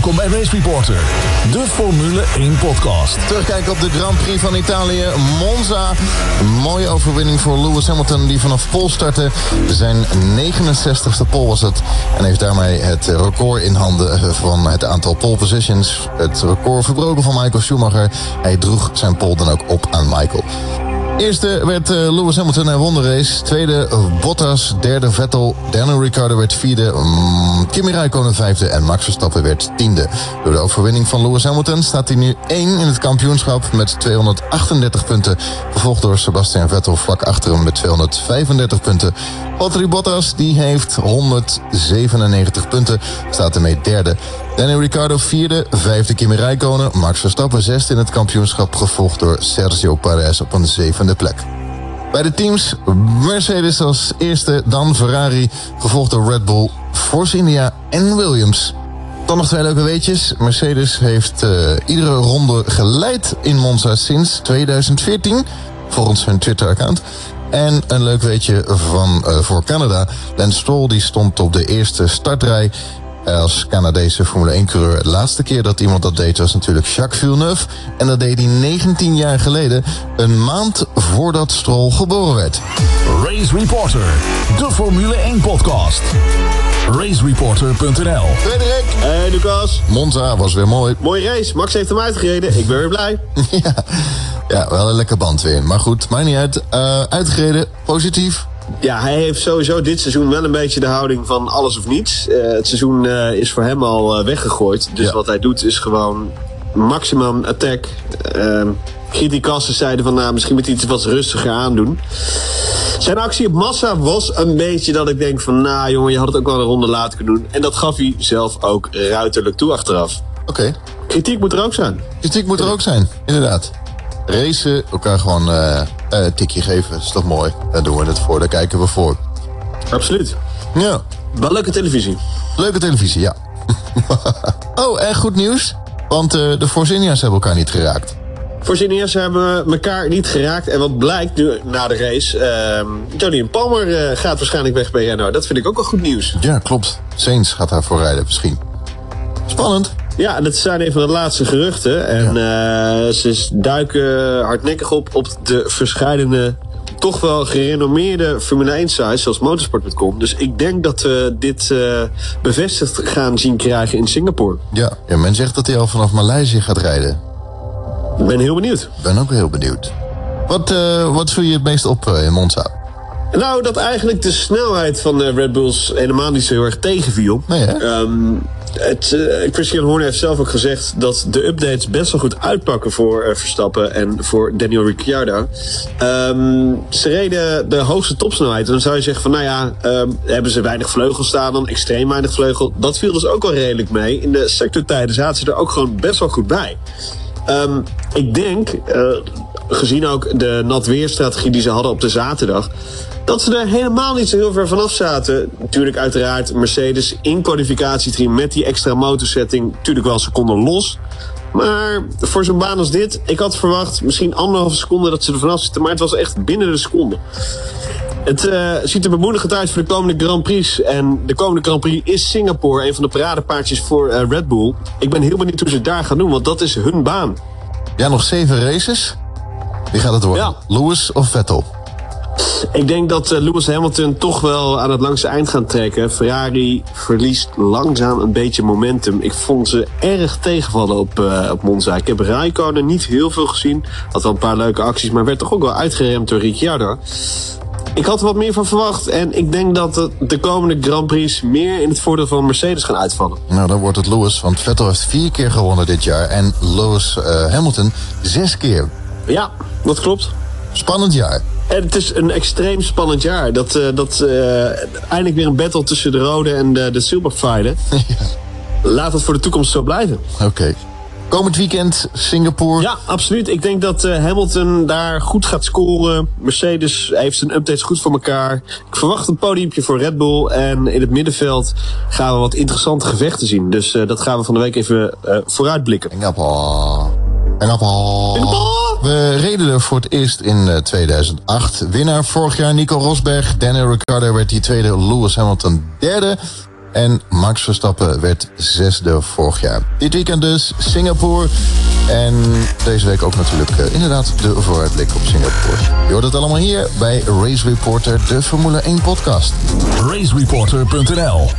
Welkom bij Race Reporter, de Formule 1 podcast. Terugkijken op de Grand Prix van Italië, Monza. Een mooie overwinning voor Lewis Hamilton die vanaf pol startte. Zijn 69ste pol was het. En heeft daarmee het record in handen van het aantal pole positions. Het record verbroken van Michael Schumacher. Hij droeg zijn pol dan ook op aan Michael. Eerste werd uh, Lewis Hamilton en won de race. Tweede Bottas. Derde Vettel. Daniel Ricciardo werd vierde. Mm, Kimi vijfde. En Max Verstappen werd tiende. Door de overwinning van Lewis Hamilton staat hij nu één in het kampioenschap met 238 punten. Gevolgd door Sebastian Vettel vlak achter hem met 235 punten. Valtteri Bottas die heeft 197 punten. Staat ermee derde. Daniel Ricciardo vierde, vijfde Kimi Räikkönen, Max Verstappen zesde in het kampioenschap, gevolgd door Sergio Perez op een zevende plek. Bij de teams Mercedes als eerste, dan Ferrari, gevolgd door Red Bull, Force India en Williams. Dan nog twee leuke weetjes. Mercedes heeft uh, iedere ronde geleid in Monza sinds 2014, volgens hun Twitter-account. En een leuk weetje van, uh, voor Canada. Lance Stroll die stond op de eerste startrij als Canadese Formule 1-coureur. De laatste keer dat iemand dat deed was natuurlijk Jacques Villeneuve. En dat deed hij 19 jaar geleden, een maand voordat Stroll geboren werd. Race Reporter, de Formule 1-podcast. RaceReporter.nl Frederik. Hey Lucas. Monza was weer mooi. Mooie race. Max heeft hem uitgereden. Ik ben weer blij. ja. ja, wel een lekker band weer. Maar goed, maakt niet uit. Uh, uitgereden, positief. Ja, hij heeft sowieso dit seizoen wel een beetje de houding van alles of niets. Uh, het seizoen uh, is voor hem al uh, weggegooid. Dus ja. wat hij doet is gewoon maximum attack. Criticassen zeiden van nou, misschien moet hij iets wat rustiger aandoen. Zijn actie op massa was een beetje dat ik denk van nou jongen, je had het ook wel een ronde later kunnen doen. En dat gaf hij zelf ook ruiterlijk toe achteraf. Oké. Okay. Kritiek moet er ook zijn. Kritiek moet er ook zijn, inderdaad racen, elkaar gewoon uh, een tikje geven. Dat is toch mooi? Daar doen we het voor, daar kijken we voor. Absoluut. Ja. Wel leuke televisie. Leuke televisie, ja. oh, en goed nieuws. Want uh, de Forcinia's hebben elkaar niet geraakt. Forcinia's hebben elkaar niet geraakt. En wat blijkt nu na de race... Uh, Tony Palmer uh, gaat waarschijnlijk weg bij Renault. Dat vind ik ook wel goed nieuws. Ja, klopt. Sainz gaat daarvoor rijden misschien. Spannend. Ja, dat zijn even de laatste geruchten. En ja. uh, ze duiken hardnekkig op op de verschillende toch wel gerenommeerde Formule 1 sites zoals motorsport.com. Dus ik denk dat we dit uh, bevestigd gaan zien krijgen in Singapore. Ja. ja, men zegt dat hij al vanaf Maleisië gaat rijden. Ik ben heel benieuwd. Ik ben ook heel benieuwd. Wat, uh, wat viel je het meest op in Monza? Nou, dat eigenlijk de snelheid van de Red Bulls helemaal niet zo heel erg tegenviel. Nee, hè? Um, het, uh, Christian Horner heeft zelf ook gezegd dat de updates best wel goed uitpakken voor uh, Verstappen en voor Daniel Ricciardo. Um, ze reden de hoogste topsnelheid. En dan zou je zeggen van nou ja, um, hebben ze weinig vleugel staan dan, extreem weinig vleugel. Dat viel dus ook wel redelijk mee. In de sectortijden zaten ze er ook gewoon best wel goed bij. Um, ik denk, uh, gezien ook de natweerstrategie die ze hadden op de zaterdag, dat ze er helemaal niet zo heel ver vanaf zaten. Natuurlijk uiteraard Mercedes in kwalificatieteam met die extra motorsetting natuurlijk wel seconden los. Maar voor zo'n baan als dit, ik had verwacht misschien anderhalve seconde dat ze er vanaf zitten, maar het was echt binnen de seconde. Het uh, ziet er bemoedigend uit voor de komende Grand Prix. En de komende Grand Prix is Singapore, een van de paradepaardjes voor uh, Red Bull. Ik ben heel benieuwd hoe ze het daar gaan doen, want dat is hun baan. Ja, nog zeven races. Wie gaat het worden? Ja. Lewis of Vettel? Ik denk dat uh, Lewis Hamilton toch wel aan het langste eind gaat trekken. Ferrari verliest langzaam een beetje momentum. Ik vond ze erg tegenvallen op, uh, op Monza. Ik heb Raikkonen niet heel veel gezien. Had wel een paar leuke acties, maar werd toch ook wel uitgeremd door Ricciardo. Ik had er wat meer van verwacht. En ik denk dat de, de komende Grand Prix meer in het voordeel van Mercedes gaan uitvallen. Nou, dan wordt het Lewis. Want Vettel heeft vier keer gewonnen dit jaar. En Lewis uh, Hamilton zes keer. Ja, dat klopt. Spannend jaar. En het is een extreem spannend jaar. Dat, uh, dat uh, eindelijk weer een battle tussen de rode en de, de zilverfeiden. ja. Laat het voor de toekomst zo blijven. Oké. Okay. Komend weekend Singapore. Ja, absoluut. Ik denk dat uh, Hamilton daar goed gaat scoren. Mercedes heeft zijn updates goed voor elkaar. Ik verwacht een podiumpje voor Red Bull. En in het middenveld gaan we wat interessante gevechten zien. Dus uh, dat gaan we van de week even uh, vooruitblikken. We reden er voor het eerst in uh, 2008. Winnaar vorig jaar Nico Rosberg. Daniel Ricciardo werd die tweede. Lewis Hamilton derde. En Max Verstappen werd zesde vorig jaar. Dit weekend dus Singapore. En deze week ook natuurlijk uh, inderdaad de vooruitblik op Singapore. Je hoort het allemaal hier bij Race Reporter, de Formule 1 podcast. Racereporter.nl